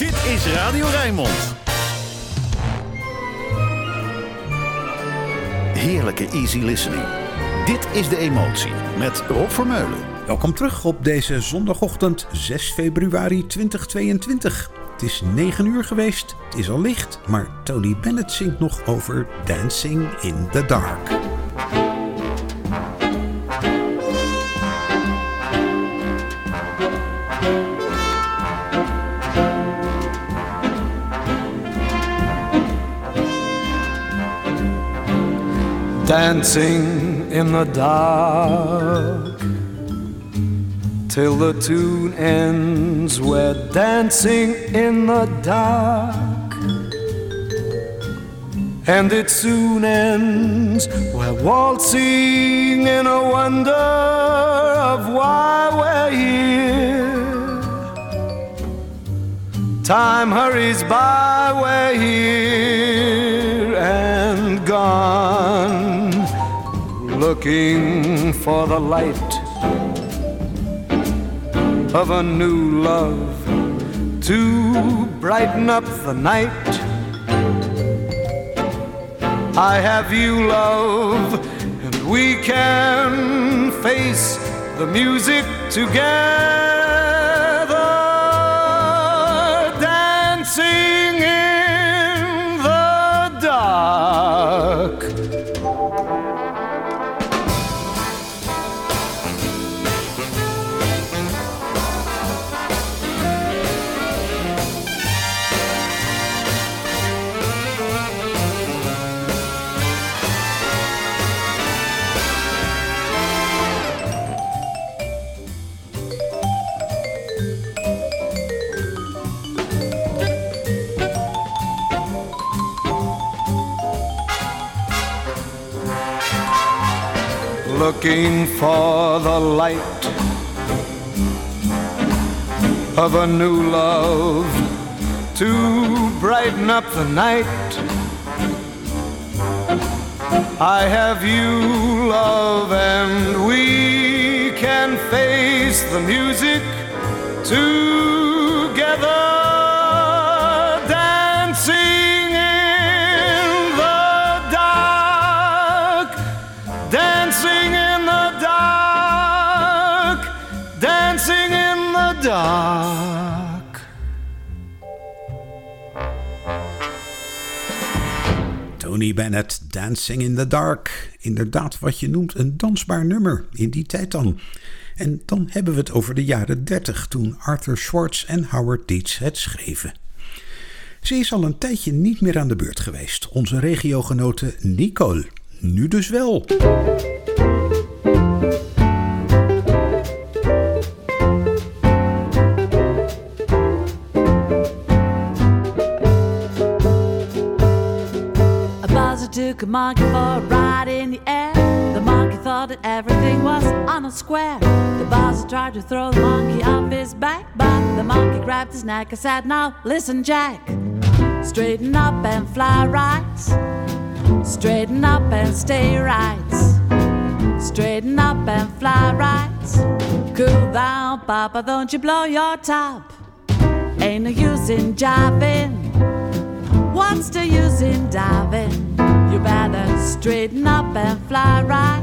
Dit is Radio Rijnmond. Heerlijke easy listening. Dit is De Emotie met Rob Vermeulen. Welkom terug op deze zondagochtend 6 februari 2022. Het is 9 uur geweest, het is al licht, maar Tony Bennett zingt nog over Dancing in the Dark. Dancing in the dark till the tune ends. We're dancing in the dark, and it soon ends. We're waltzing in a wonder of why we're here. Time hurries by, we're here and gone looking for the light of a new love to brighten up the night. I have you, love, and we can face the music together, for the light of a new love to brighten up the night. I have you, love, and we can face the music together, Tony Bennett, Dancing in the Dark. Inderdaad, wat je noemt een dansbaar nummer in die tijd dan. En dan hebben we het over de jaren 30, toen Arthur Schwartz en Howard Dietz het schreven. Ze is al een tijdje niet meer aan de beurt geweest, onze regiogenote Nicole. Nu dus wel. Monkey for a ride in the air. The monkey thought that everything was on a square. The boss tried to throw the monkey off his back, but the monkey grabbed his neck and said, Now listen, Jack. Straighten up and fly right. Straighten up and stay right. Straighten up and fly right. Cool down, Papa, don't you blow your top. Ain't no use in jiving. What's the use in diving? Better straighten up and fly right.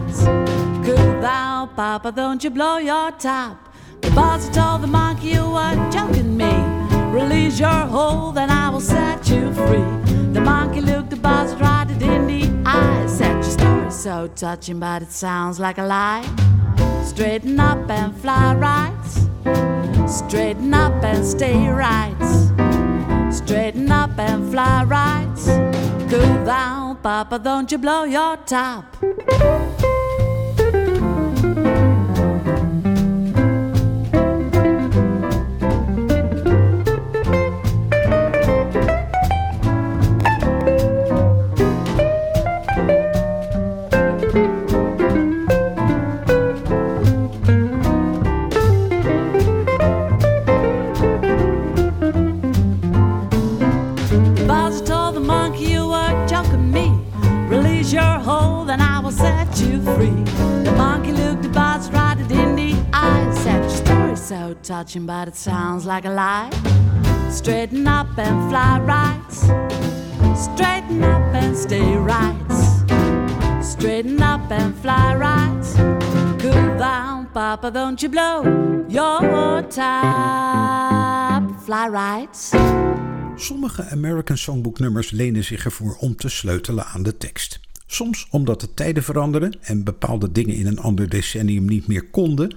Cool down, Papa, don't you blow your top. The boss told the monkey you were joking me. Release your hold and I will set you free. The monkey looked the boss right in the eye. Said your story's so touching, but it sounds like a lie. Straighten up and fly right. Straighten up and stay right. Straighten up and fly right. Cool down, Papa, don't you blow your top. Touching, but it sounds like a lie. Straighten up and fly right. Straighten up and stay right. Straighten up and fly right. Cool down, Papa, don't you blow your top. Fly right. Sommige American Songbook nummers lenen zich ervoor om te sleutelen aan de tekst. Soms omdat de tijden veranderen en bepaalde dingen in een ander decennium niet meer konden.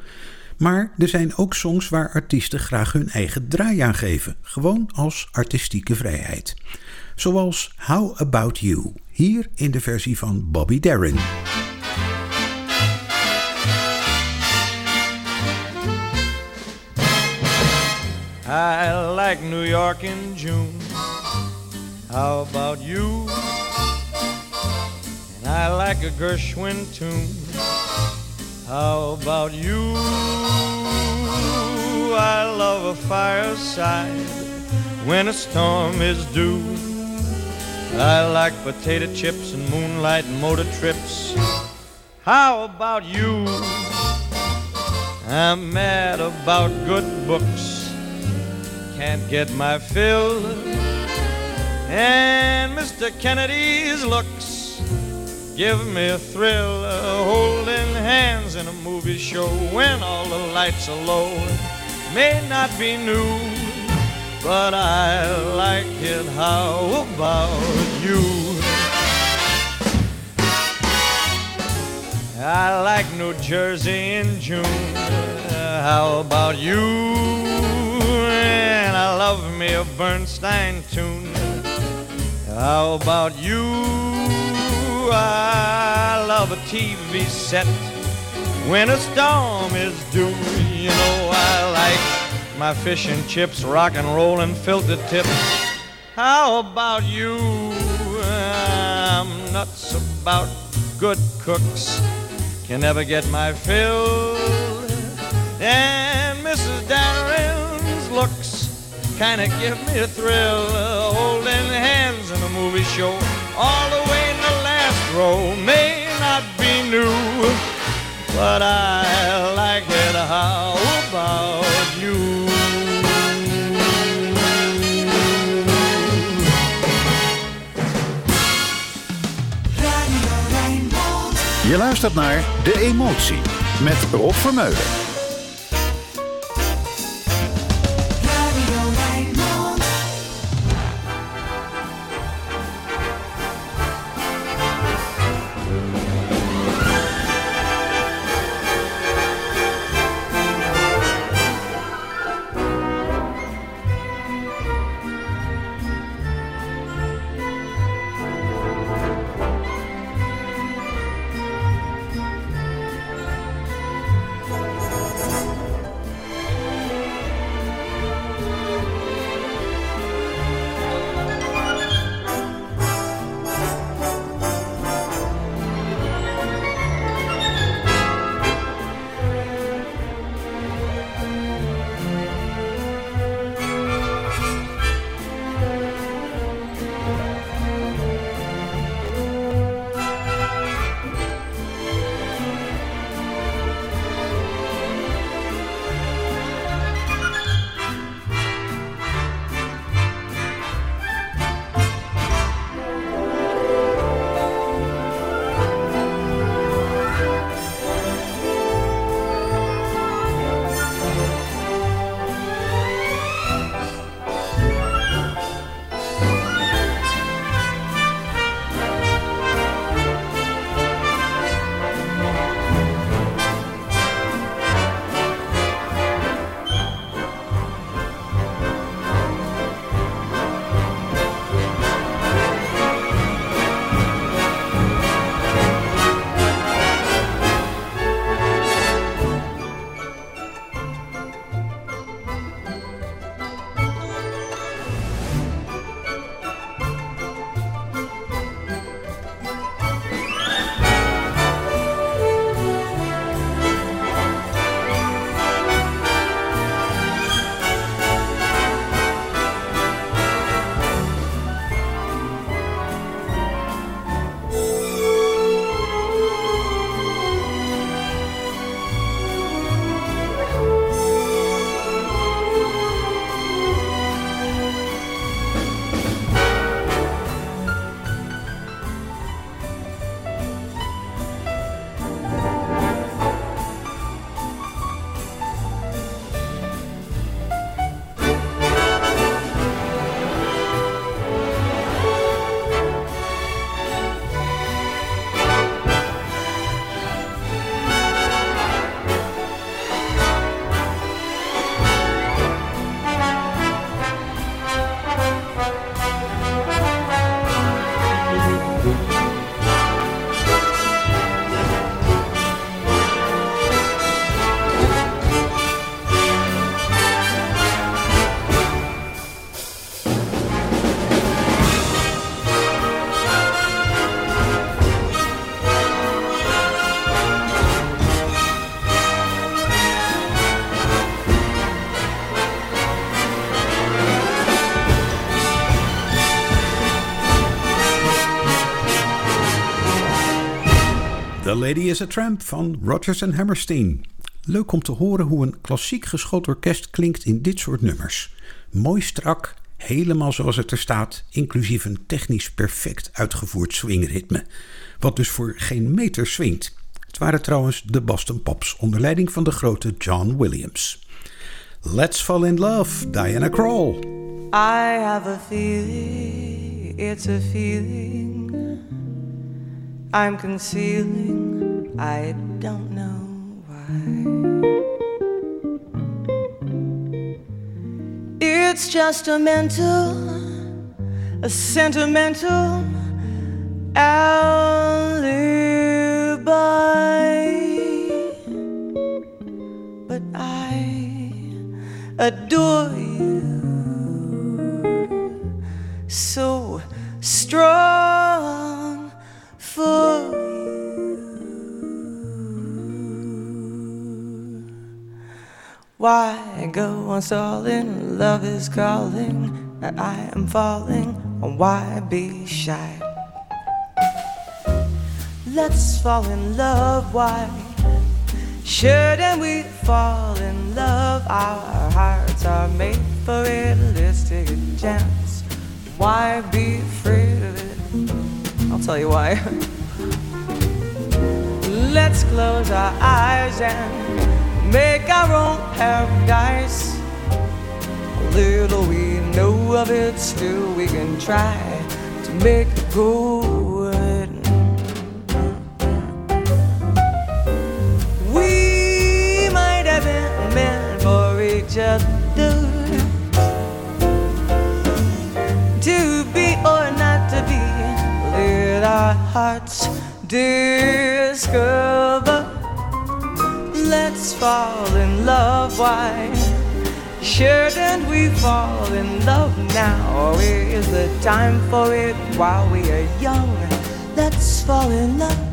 Maar er zijn ook songs waar artiesten graag hun eigen draai aan geven, gewoon als artistieke vrijheid. Zoals How About You, hier in de versie van Bobby Darin. I like New York in June. How about you? And I like a Gershwin tune. How about you? I love a fireside when a storm is due. I like potato chips and moonlight motor trips. How about you? I'm mad about good books can't get my fill. And Mr. Kennedy's looks give me a thrill. Holding hands in a movie show when all the lights are low may not be new, but I like it. How about you? I like New Jersey in June. How about you? and I love me a Bernstein tune. How about you? I love a TV set when a storm is due. You know I like my fish and chips, rock and roll and filter tips. How about you? I'm nuts about good cooks. Can never get my fill. And Mrs. Darin's looks kind of give me a thrill. Holding hands in a movie show, all the way in the last row, may not be new, but I like it. How about you? Je luistert naar De Emotie met Rob Vermeulen. Is a Tramp van Rodgers en Hammerstein. Leuk om te horen hoe een klassiek geschoold orkest klinkt in dit soort nummers. Mooi strak, helemaal zoals het er staat, inclusief een technisch perfect uitgevoerd swingritme. Wat dus voor geen meter swingt. Het waren trouwens de Boston Pops onder leiding van de grote John Williams. Let's Fall in Love, Diana Krall. I have a feeling, it's a feeling I'm concealing, I don't know why. It's just a mental, a sentimental alibi. But I adore you so strong for you. Why go on stalling? Love is calling, and I am falling. Why be shy? Let's fall in love. Why shouldn't we fall in love? Our hearts are made for a chance. Why be afraid of it? I'll tell you why. Let's close our eyes and make our own paradise. Little we know of it, still we can try to make it good. We might have been meant for each other to be or not to be. Let our hearts discover. Let's fall in love. Why shouldn't we fall in love now? Is the time for it while we are young? Let's fall in love.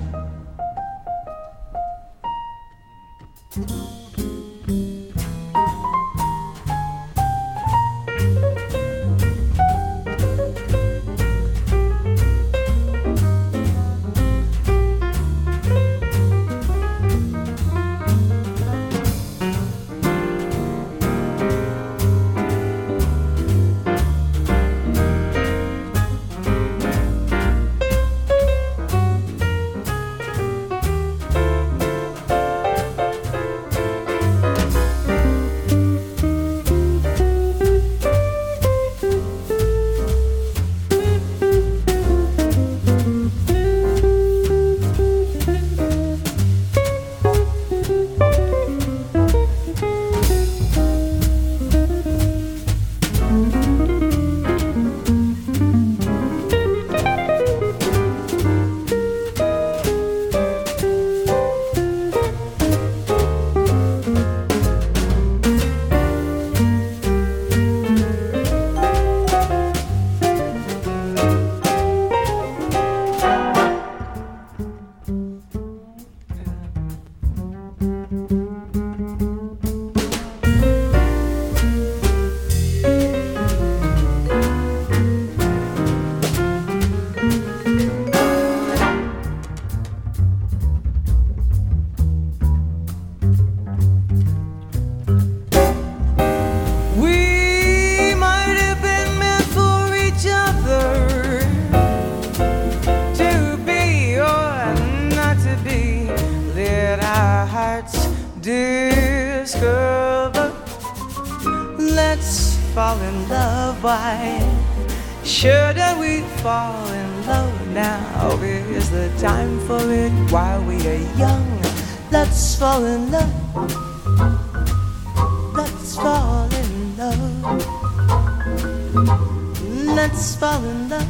Let's fall in love.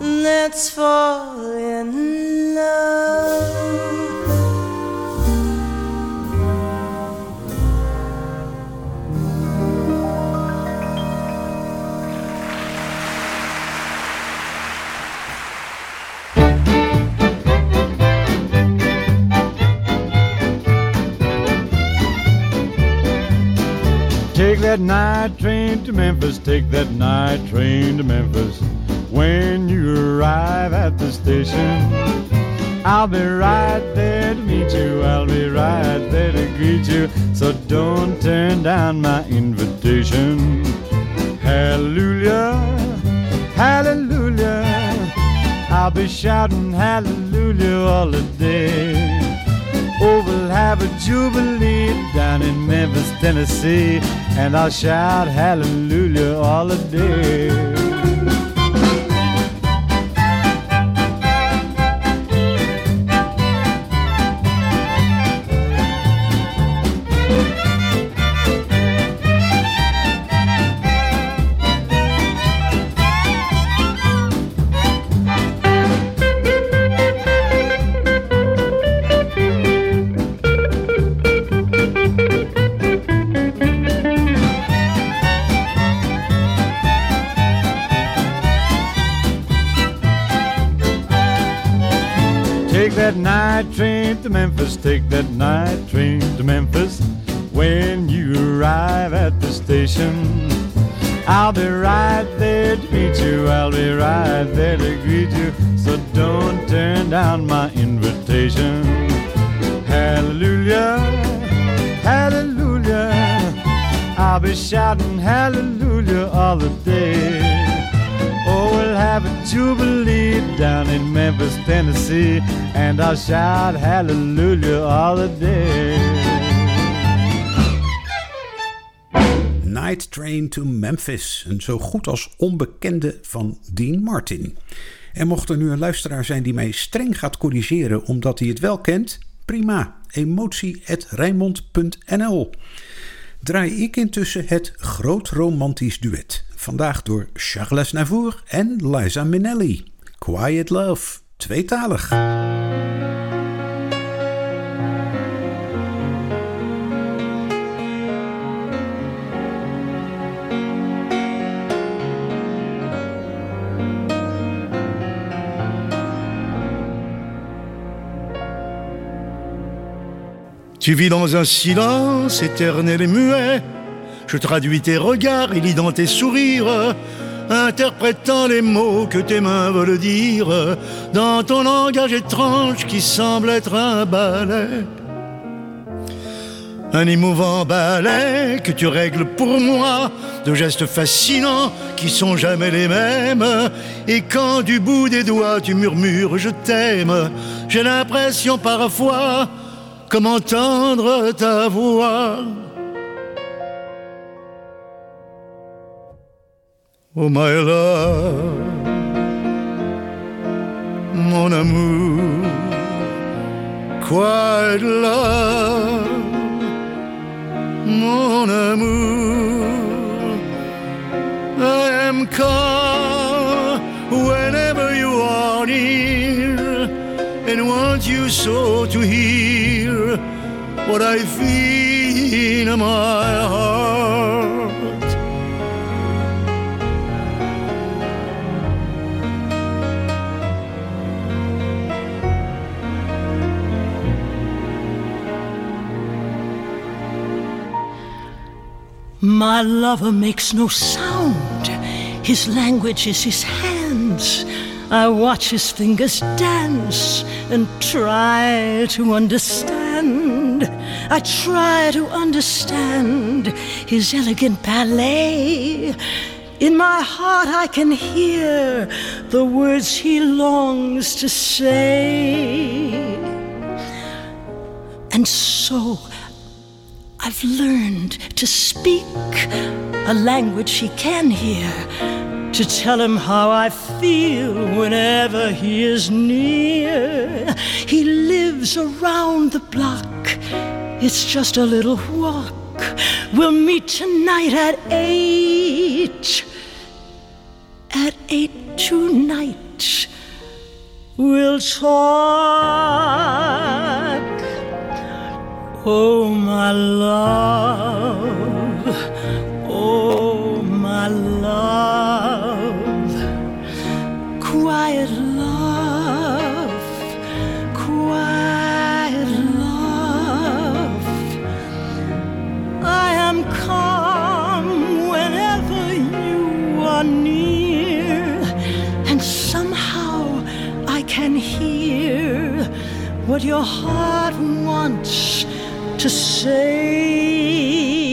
Let's fall in love. That night train to Memphis, take that night train to Memphis. When you arrive at the station, I'll be right there to meet you. I'll be right there to greet you. So don't turn down my invitation. Hallelujah, hallelujah. I'll be shouting hallelujah all the day. Oh, we'll have a jubilee down in Memphis, Tennessee, and I'll shout hallelujah all the day. That night train to Memphis, take that night train to Memphis. When you arrive at the station, I'll be right there to meet you, I'll be right there to greet you. So don't turn down my invitation. Hallelujah, hallelujah. I'll be shouting hallelujah all the day. Have a jubilee down in Memphis, Tennessee, and I'll shout hallelujah all the day. Night Train to Memphis, een zo goed als onbekende van Dean Martin. En mocht er nu een luisteraar zijn die mij streng gaat corrigeren omdat hij het wel kent, prima. Emotie.rijnmond.nl Draai ik intussen het groot romantisch duet Vandaag door Charles Navour en Liza Minnelli. Quiet Love, tweetalig. Tu vis dans un silence éternel et muet Je traduis tes regards et lis dans tes sourires, interprétant les mots que tes mains veulent dire, dans ton langage étrange qui semble être un ballet. Un émouvant ballet que tu règles pour moi, de gestes fascinants qui sont jamais les mêmes. Et quand du bout des doigts tu murmures je t'aime, j'ai l'impression parfois comme entendre ta voix. Oh my love, mon amour, quiet love, mon amour. I am you so to hear what I feel in my heart. My lover makes no sound. His language is his hands. I watch his fingers dance and try to understand. I try to understand his elegant ballet. In my heart, I can hear the words he longs to say. And so, I've learned to speak a language he can hear, to tell him how I feel whenever he is near. He lives around the block, it's just a little walk. We'll meet tonight at eight. At eight tonight, we'll talk. Oh, my love, oh, my love, quiet love, quiet love. I am calm whenever you are near, and somehow I can hear what your heart wants to say.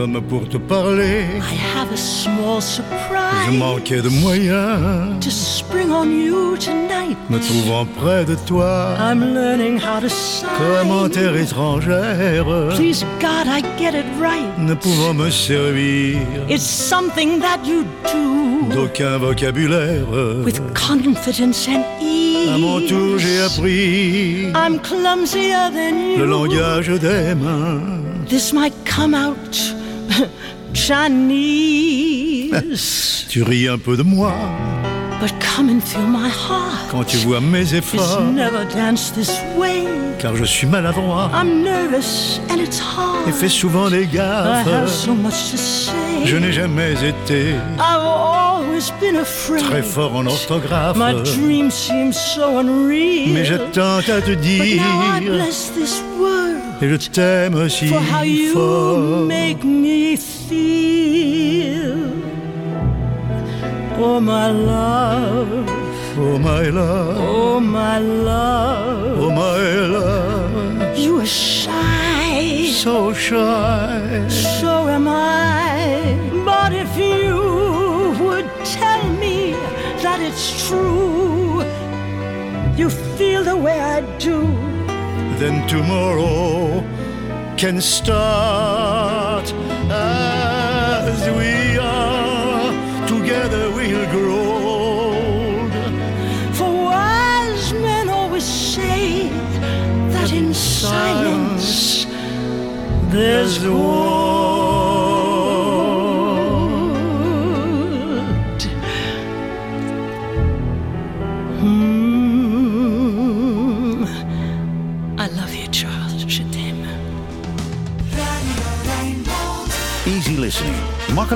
Comme pour te parler, I have a small surprise. je manquais de moyens. to spring on you tonight. Me trouvant près de toi, I'm learning how to sign. comme en terre étrangère, Please God, I get it right. ne pouvant me servir It's something that you do d'aucun vocabulaire. with confidence and ease. À mon tour, j'ai appris I'm clumsier than you. le langage des mains. This might come out Chinese, Tu ris un peu de moi but come and feel my heart. quand tu vois mes efforts, never danced this way. car je suis maladroit I'm nervous and it's hard. et fais souvent des I have gaffes. so much to say. Je n'ai jamais été I've always been afraid. très fort en orthographe, My dreams seem so unreal. mais je tente à te But now I dire bless this world et je t'aime si for how you fort. make me feel. Oh my love, Oh my love, oh my love, oh my love, you are shy, so shy. so am I. But if you would tell me that it's true, you feel the way I do. Then tomorrow can start as we are together we'll grow old. For wise men always say that in silence there's gold.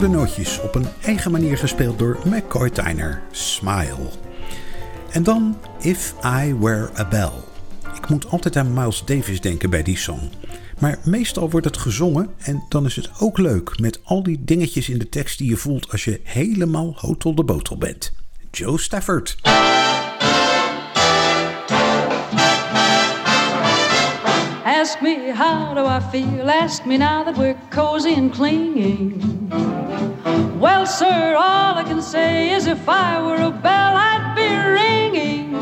Vertrouwde nootjes op een eigen manier gespeeld door McCoy Tyner. Smile. En dan If I Were a Bell. Ik moet altijd aan Miles Davis denken bij die song. Maar meestal wordt het gezongen en dan is het ook leuk met al die dingetjes in de tekst die je voelt als je helemaal hotel de botel bent. Joe Stafford. Ask me how do I feel? Ask me now that we're cozy and clinging. Well, sir, all I can say is if I were a bell, I'd be ringing.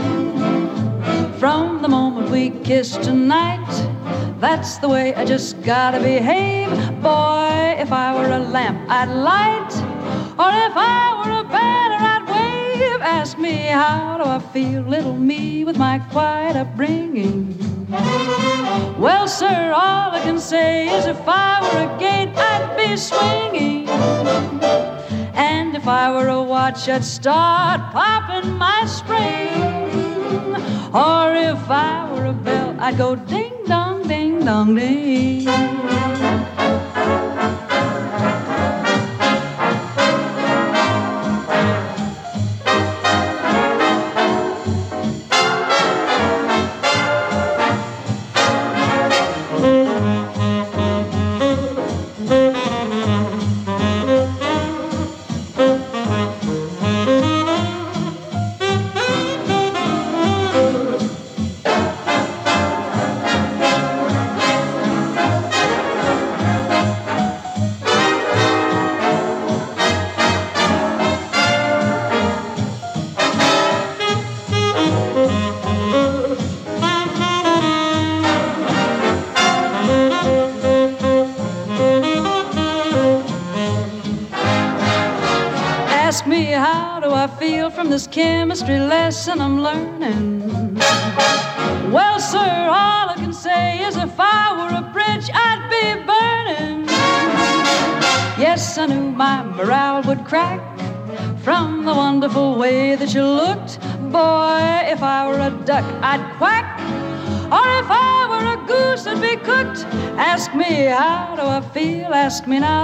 From the moment we kissed tonight, that's the way I just gotta behave. Boy, if I were a lamp, I'd light. Or if I were a banner, you've asked me how do I feel, little me, with my quiet upbringing. Well, sir, all I can say is if I were a gate, I'd be swinging. And if I were a watch, I'd start popping my spring. Or if I were a bell, I'd go ding dong, ding dong, ding. and I'm learning. Well, sir, all I can say is if I were a bridge, I'd be burning. Yes, I knew my morale would crack from the wonderful way that you looked. Boy, if I were a duck, I'd quack. Or if I were a goose, I'd be cooked. Ask me, how do I feel? Ask me now.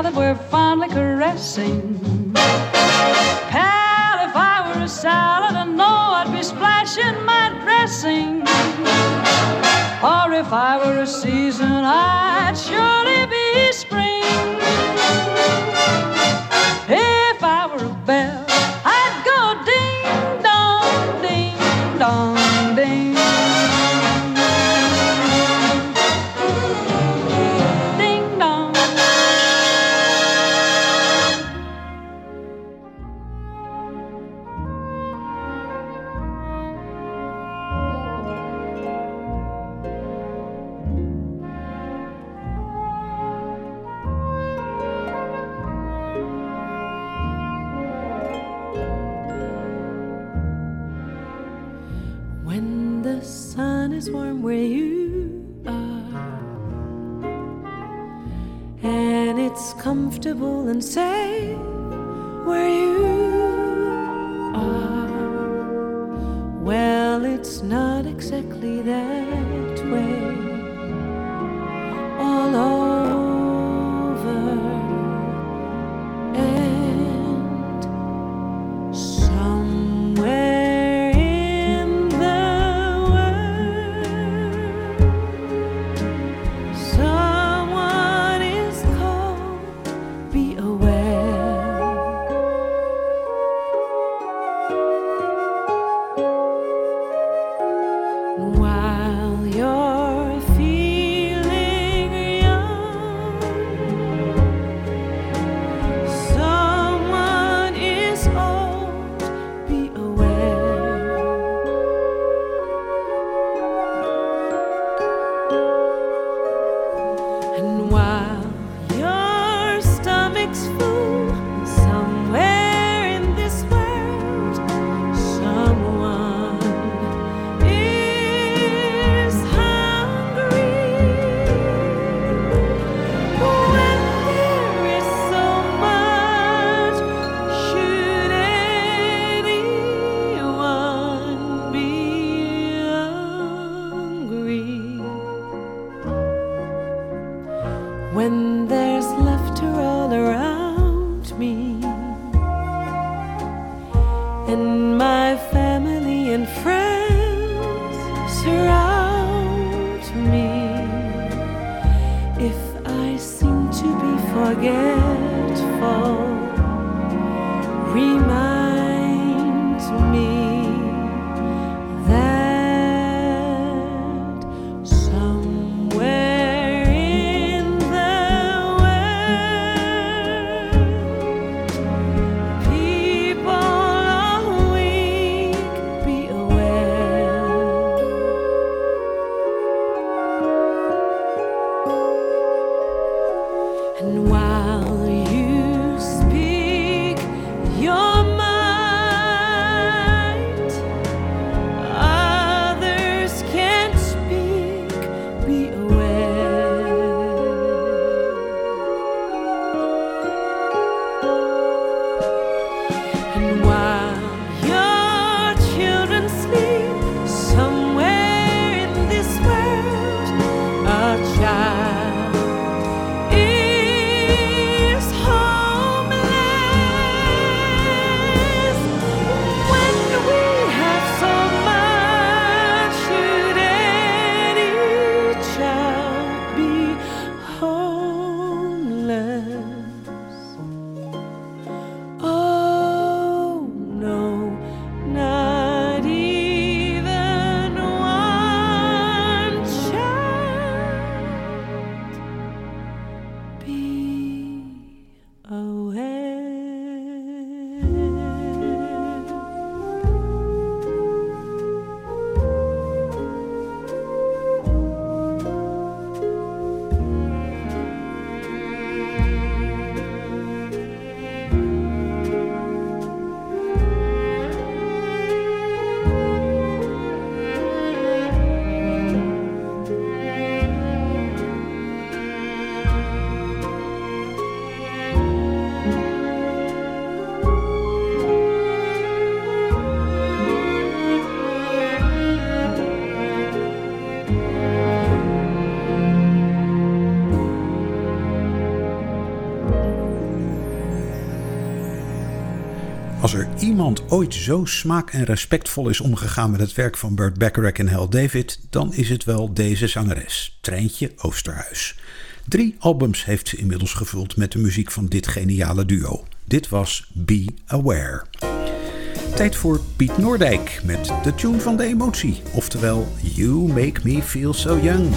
Als er iemand ooit zo smaak en respectvol is omgegaan met het werk van Burt Bacharach en Hal David, dan is het wel deze zangeres, Treintje Oosterhuis. Drie albums heeft ze inmiddels gevuld met de muziek van dit geniale duo. Dit was Be Aware. Tijd voor Piet Noordijk met de tune van de emotie, oftewel You Make Me Feel So Young.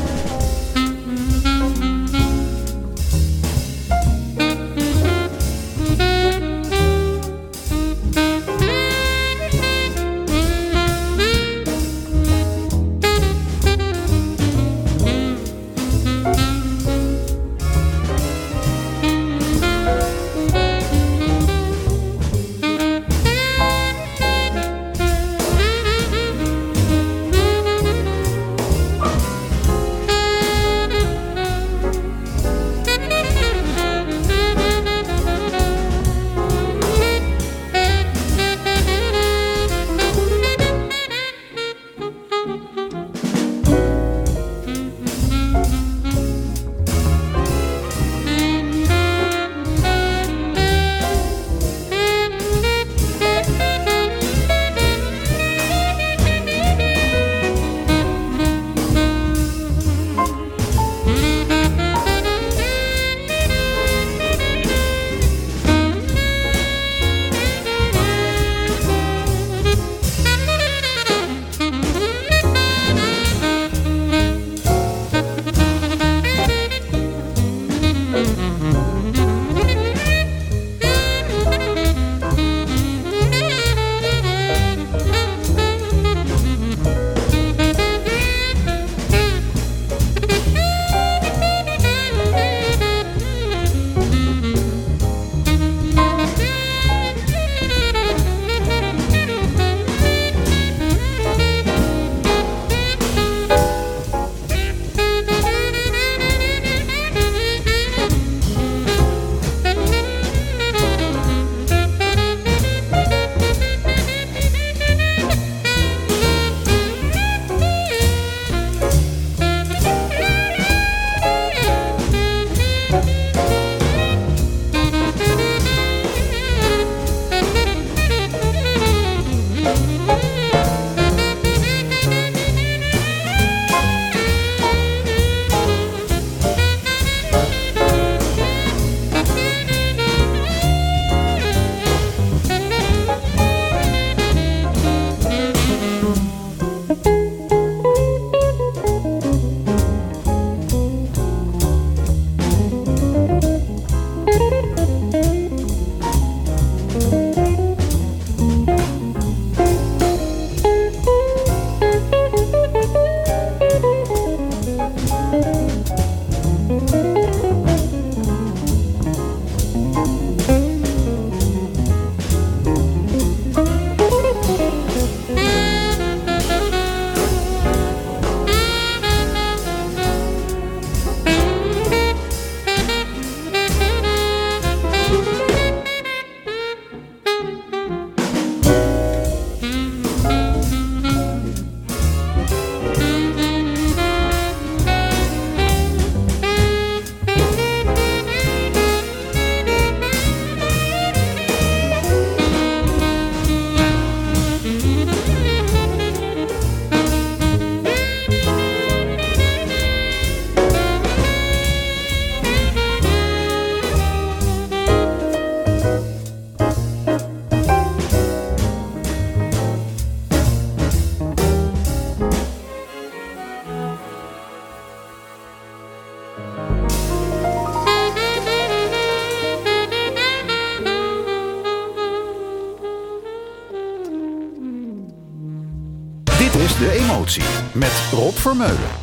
Met Rob Vermeulen.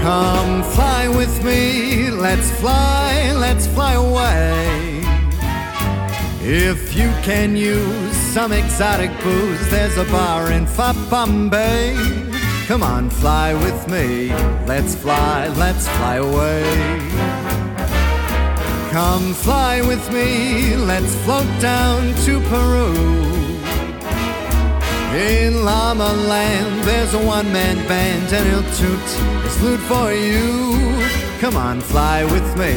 Come fly with me, let's fly, let's fly away. If you can use some exotic booze, there's a bar in Bombay. Come on, fly with me, let's fly, let's fly away. Come fly with me, let's float down to Peru. In Llama Land, there's a one man band, and he'll toot his flute for you. Come on, fly with me.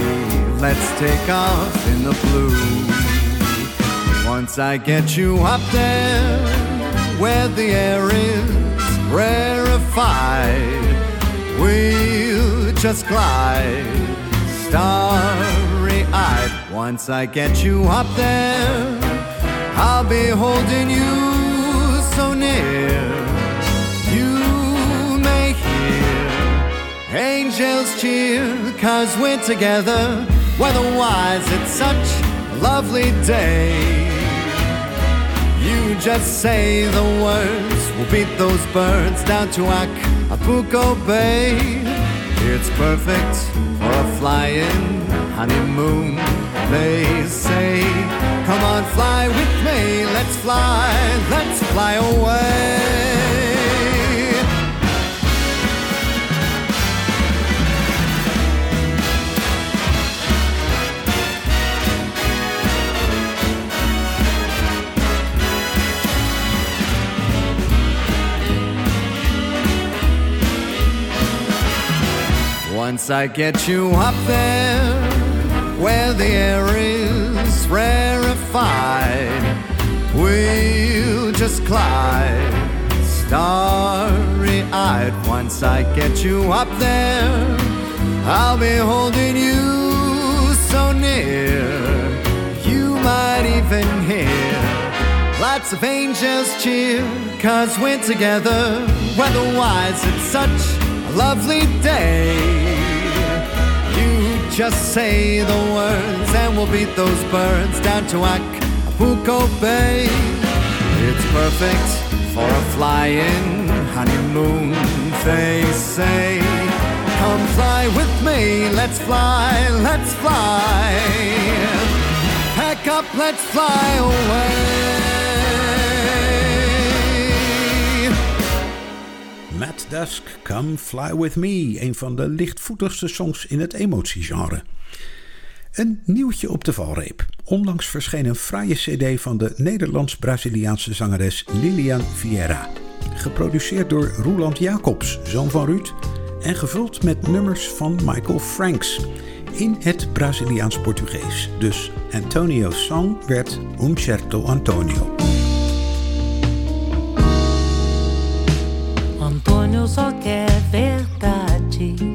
Let's take off in the blue. Once I get you up there where the air is rarefied, we'll just glide Once I get you up there, I'll be holding you so near. You may hear angels cheer, cause we're together. Weatherwise, it's such a lovely day. You just say the words, we'll beat those birds down to Acapulco Bay. It's perfect for a flying honeymoon. They say, Come on, fly with me, let's fly, let's fly away. Once I get you up there where the air is rarefied, we'll just glide starry eyed. Once I get you up there, I'll be holding you so near. You might even hear lots of angels cheer, cause we're together. Weatherwise, it's such a lovely day. Just say the words and we'll beat those birds down to Acapulco Bay. It's perfect for a flying honeymoon, they say. Come fly with me, let's fly, let's fly. Pack up, let's fly away. Matt Dusk, Come Fly With Me. Een van de lichtvoetigste songs in het emotiegenre. Een nieuwtje op de valreep. Onlangs verscheen een fraaie cd van de Nederlands-Braziliaanse zangeres Lilian Vieira. Geproduceerd door Roeland Jacobs, zoon van Ruud. En gevuld met nummers van Michael Franks. In het Braziliaans-Portugees. Dus Antonio's song werd Un Certo Antonio. Antônio só quer verdades.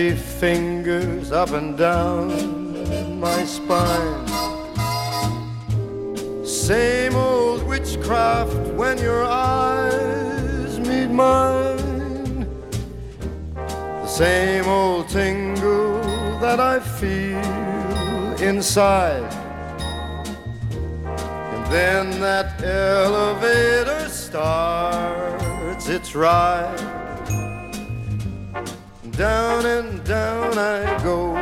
I see fingers up and down my spine. Same old witchcraft when your eyes meet mine. The same old tingle that I feel inside. And then that elevator starts its ride. Down down I go,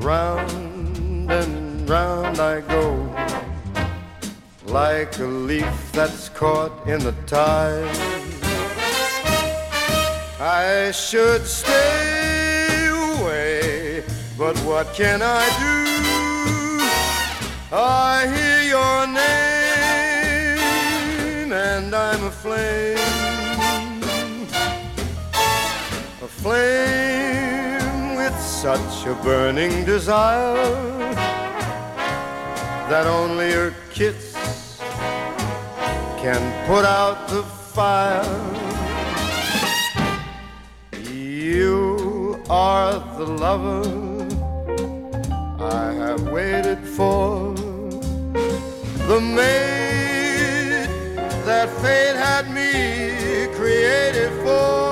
round and round I go, like a leaf that's caught in the tide. I should stay away, but what can I do? I hear your name and I'm aflame. Aflame such a burning desire that only your kiss can put out the fire. You are the lover I have waited for, the mate that fate had me created for,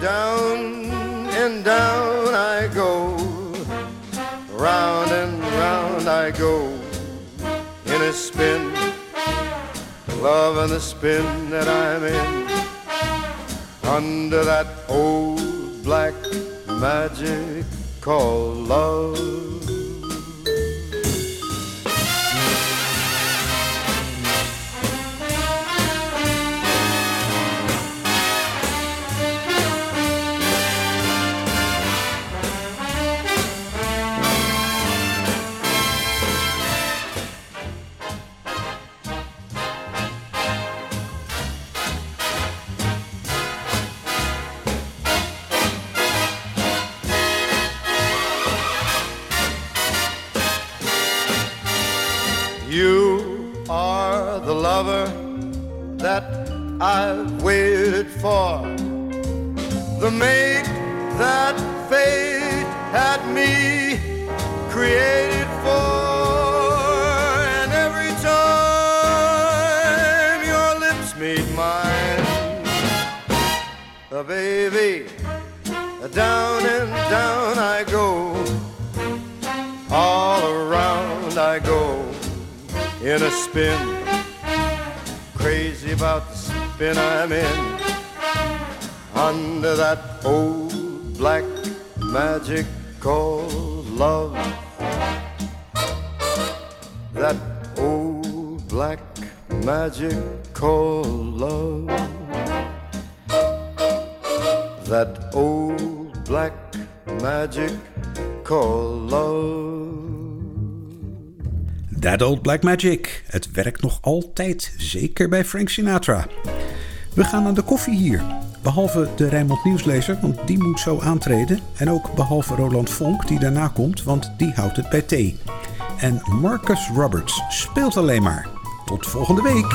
down and down I go, round and round I go in a spin. Love and the spin that I'm in under that old black magic called love. Black Magic. Het werkt nog altijd, zeker bij Frank Sinatra. We gaan aan de koffie hier. Behalve de Rijnmond Nieuwslezer, want die moet zo aantreden. En ook behalve Roland Vonk, die daarna komt, want die houdt het bij thee. En Marcus Roberts speelt alleen maar. Tot volgende week.